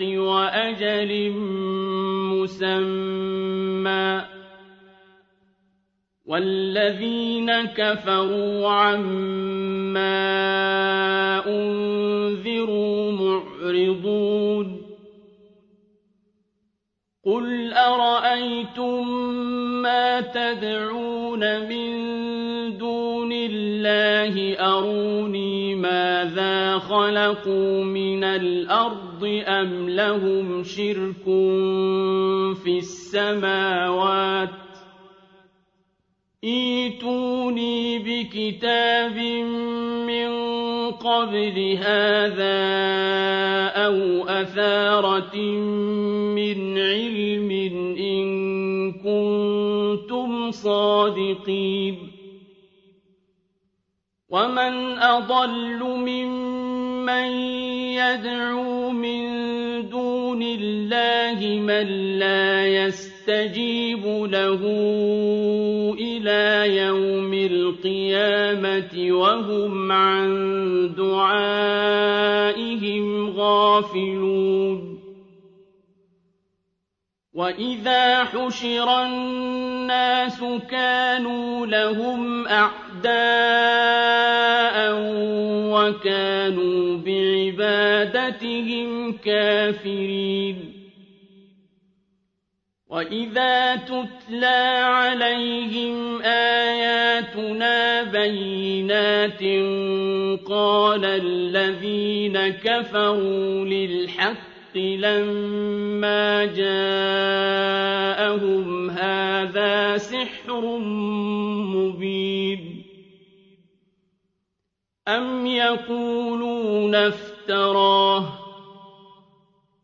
وأجل مسمى. والذين كفروا عما أنذروا معرضون. قل أرأيتم ما تدعون من دون الله؟ أروني ماذا خلقوا من الأرض؟ أم لهم شرك في السماوات ايتوني بكتاب من قبل هذا أو أثارة من علم إن كنتم صادقين ومن أضل ممن يدعو من دون الله من لا يستجيب له إلى يوم القيامة وهم عن دعائهم غافلون وإذا حشر الناس كانوا لهم أعداء وكانوا بعبادتهم كافرين. وإذا تتلى عليهم آياتنا بينات قال الذين كفروا للحق لما جاءهم هذا سحر مبين. أم يقولون افتراه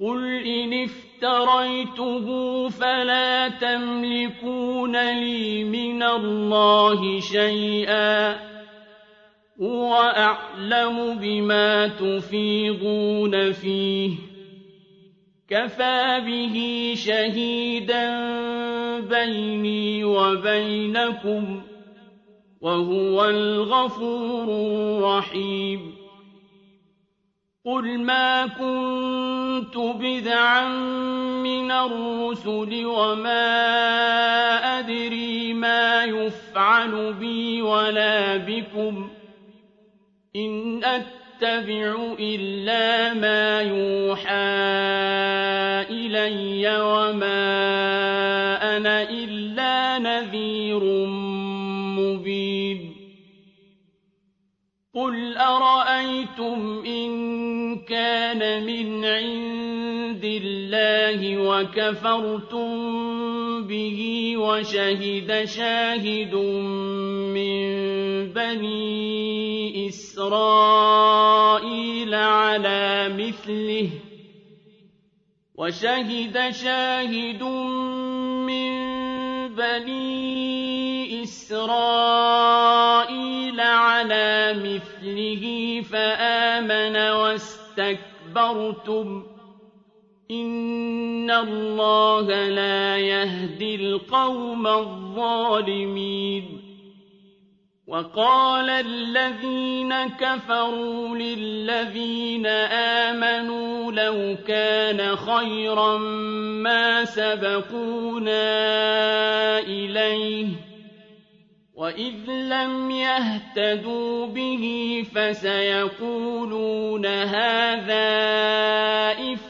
قل إن افتريته فلا تملكون لي من الله شيئا هو أعلم بما تفيضون فيه كفى به شهيدا بيني وبينكم وهو الغفور الرحيم. قل ما كنت بدعا من الرسل وما أدري ما يفعل بي ولا بكم. إن أتبع إلا ما يوحى إلي وما أنا إلا وكفرتم به وشهد شاهد من بني إسرائيل على مثله وشهد شاهد من بني إسرائيل على مثله فآمن واستكبرتم إن الله لا يهدي القوم الظالمين وقال الذين كفروا للذين آمنوا لو كان خيرا ما سبقونا إليه وإذ لم يهتدوا به فسيقولون هذا إفك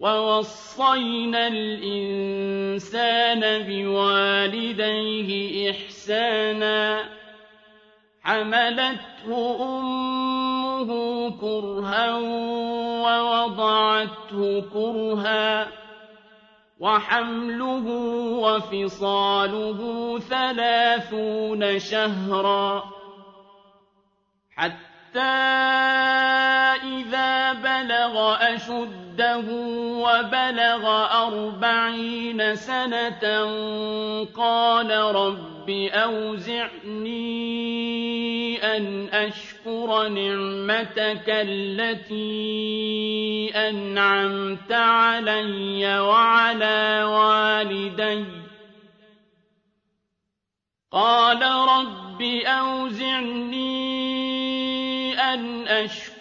وَوَصَّيْنَا الْإِنسَانَ بِوَالِدَيْهِ إِحْسَانًا حَمَلَتْهُ أُمُّهُ كُرْهًا وَوَضَعَتْهُ كُرْهًا وَحَمْلُهُ وَفِصَالُهُ ثَلَاثُونَ شَهْرًا حَتَّىٰ إِذَا بَلَغَ أَشُدَّهُ وَبَلَغَ أَرْبَعِينَ سَنَةً قَالَ رَبِّ أَوْزِعْنِي أَنْ أَشْكُرَ نِعْمَتَكَ الَّتِي أَنْعَمْتَ عَلَيَّ وَعَلَىٰ وَالِدَيَّ قَالَ رَبِّ أَوْزِعْنِي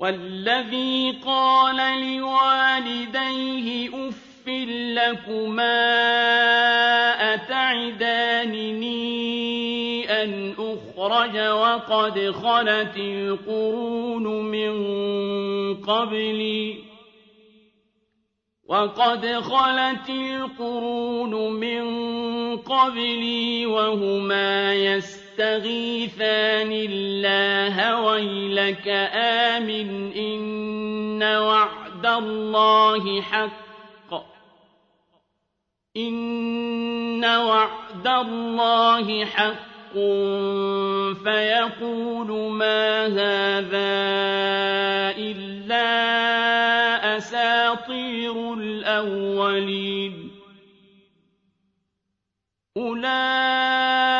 وَالَّذِي قَالَ لِوَالِدَيْهِ أُفٍّ لَّكُمَا أَتَعِدَانِنِي أَنْ أُخْرَجَ وَقَدْ خَلَتِ الْقُرُونُ مِن قَبْلِي وَقَدْ خَلَتِ الْقُرُونُ مِن قَبْلِي وَهُمَا يَسْتَغِيثَانِ اللَّهَ وَيْلَكَ آمِنْ إِنَّ وَعْدَ اللَّهِ حَقٌّ. إِنَّ وَعْدَ اللَّهِ حَقٌّ. فَيَقُولُ مَا هَٰذَا إِلَّا أَسَاطِيرُ الْأَوَّلِينَ. أُولَٰئِكَ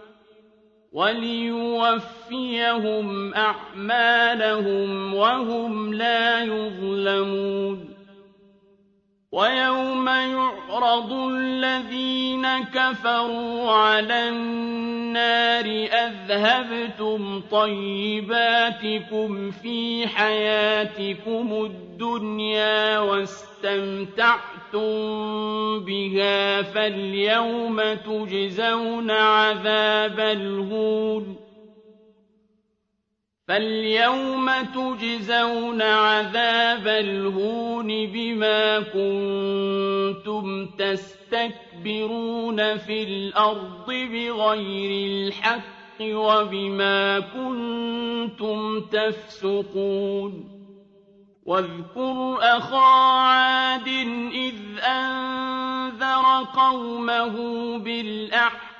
وَلِيُوَفِّيَهُمْ أَعْمَالَهُمْ وَهُمْ لَا يُظْلَمُونَ وَيَوْمَ يُعْرَضُ الَّذِينَ كَفَرُوا عَلَى النَّارِ أَذْهَبْتُمْ طَيِّبَاتِكُمْ فِي حَيَاتِكُمُ الدُّنْيَا وَاسْتَمْتَعْتُم بِهَا فَالْيَوْمَ تُجْزَوْنَ عَذَابَ الْهُونِ فَالْيَوْمَ تُجْزَوْنَ عَذَابَ الْهُونِ بِمَا كُنتُمْ تَسْتَكْبِرُونَ فِي الْأَرْضِ بِغَيْرِ الْحَقِّ وَبِمَا كُنتُمْ تَفْسُقُونَ وَاذْكُرْ أَخَا عَادٍ إِذْ أَنذَرَ قَوْمَهُ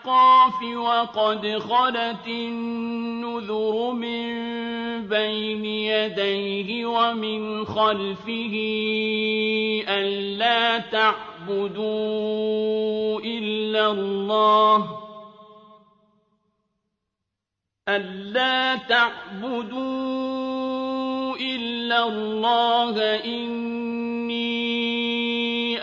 بِالْأَحْقَافِ وَقَدْ خَلَتِ النُّذُرُ مِن بَيْنِ يَدَيْهِ وَمِنْ خَلْفِهِ أَلَّا تَعْبُدُوا إلا الله ألا تعبدوا إلا الله إني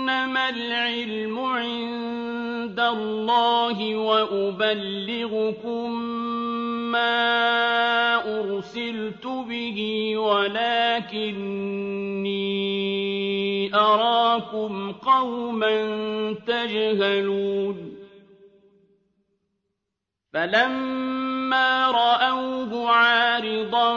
إنما العلم عند الله وأبلغكم مَا أُرْسِلْتُ بِهِ وَلَٰكِنِّي أَرَاكُمْ قَوْمًا تَجْهَلُونَ. فَلَمَّا رَأَوْهُ عَارِضًا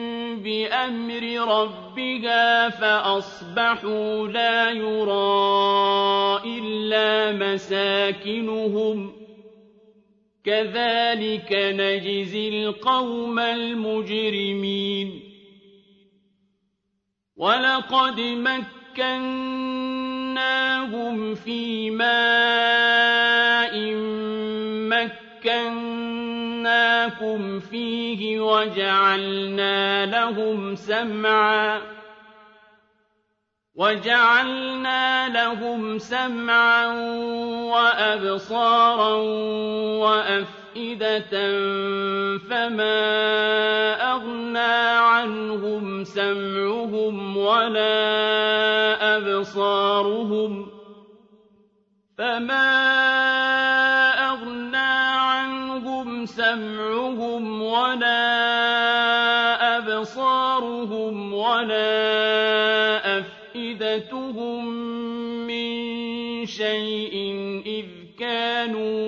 بِأَمْرِ رَبِّهَا فَأَصْبَحُوا لَا يُرَىٰ إِلَّا مَسَاكِنُهُمْ ۚ. كَذَٰلِكَ نَجْزِي الْقَوْمَ الْمُجْرِمِينَ. وَلَقَدْ مَكَّنَّاهُمْ فِي مَاءٍ مَّكَّنَّاكُمْ فِيهِ وَجَعَلْنَا لَهُمْ سَمْعًا وَجَعَلْنَا لَهُمْ سَمْعًا وَأَبْصَارًا وَأَفْئِدَةً فَمَا أَغْنَىٰ عَنْهُمْ سَمْعُهُمْ وَلَا أَبْصَارُهُمْ فَمَا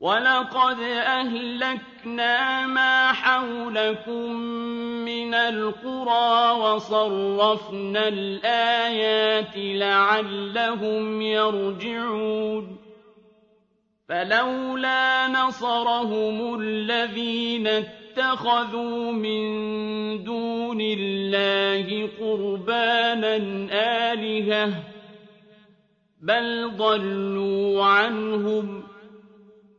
وَلَقَدْ أَهْلَكْنَا مَا حَوْلَكُم مِّنَ الْقُرَىٰ وَصَرَّفْنَا الْآيَاتِ لَعَلَّهُمْ يَرْجِعُونَ فَلَوْلَا نَصَرَهُمُ الَّذِينَ اتَّخَذُوا مِن دُونِ اللَّهِ قُرْبَانًا آلِهَةً ۖ بَلْ ضَلُّوا عَنْهُمْ ۚ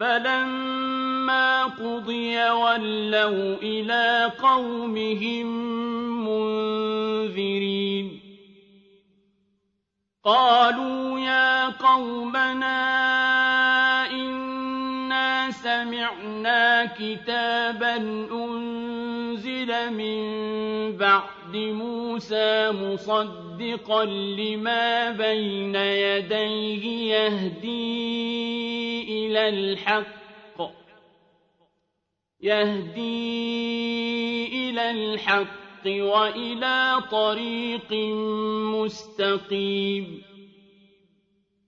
فَلَمَّا قُضِيَ وَلَّوْا إِلَىٰ قَوْمِهِم مُّنذِرِينَ قَالُوا يَا قَوْمَنَا إِنَّا سَمِعْنَا كِتَابًا أُنزِلَ مِن بَعْدِ مُوسَىٰ مُصَدِّقًا لِّمَا بَيْنَ يَدَيْهِ يَهْدِي إِلَى الْحَقِّ. وَإِلَىٰ طَرِيقٍ مُّسْتَقِيمٍ.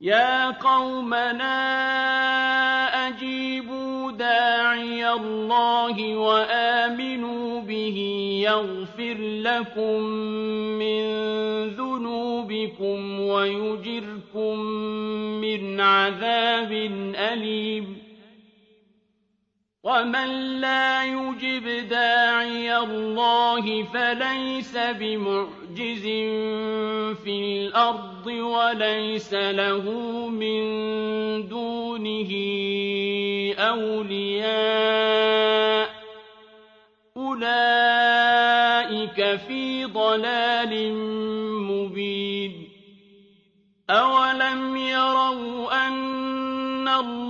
يَا قَوْمَنَا أَجِيبُوا دَاعِيَ اللَّهِ وَآمِنُوا بِهِ يَغْفِرْ لَكُم مِّن ذُنُوبِكُمْ ويجركم من عذاب أليم. ومن لا يجب داعي الله فليس بمعجز في الأرض وليس له من دونه أولياء أولئك في ضلال مبين أولم يروا أن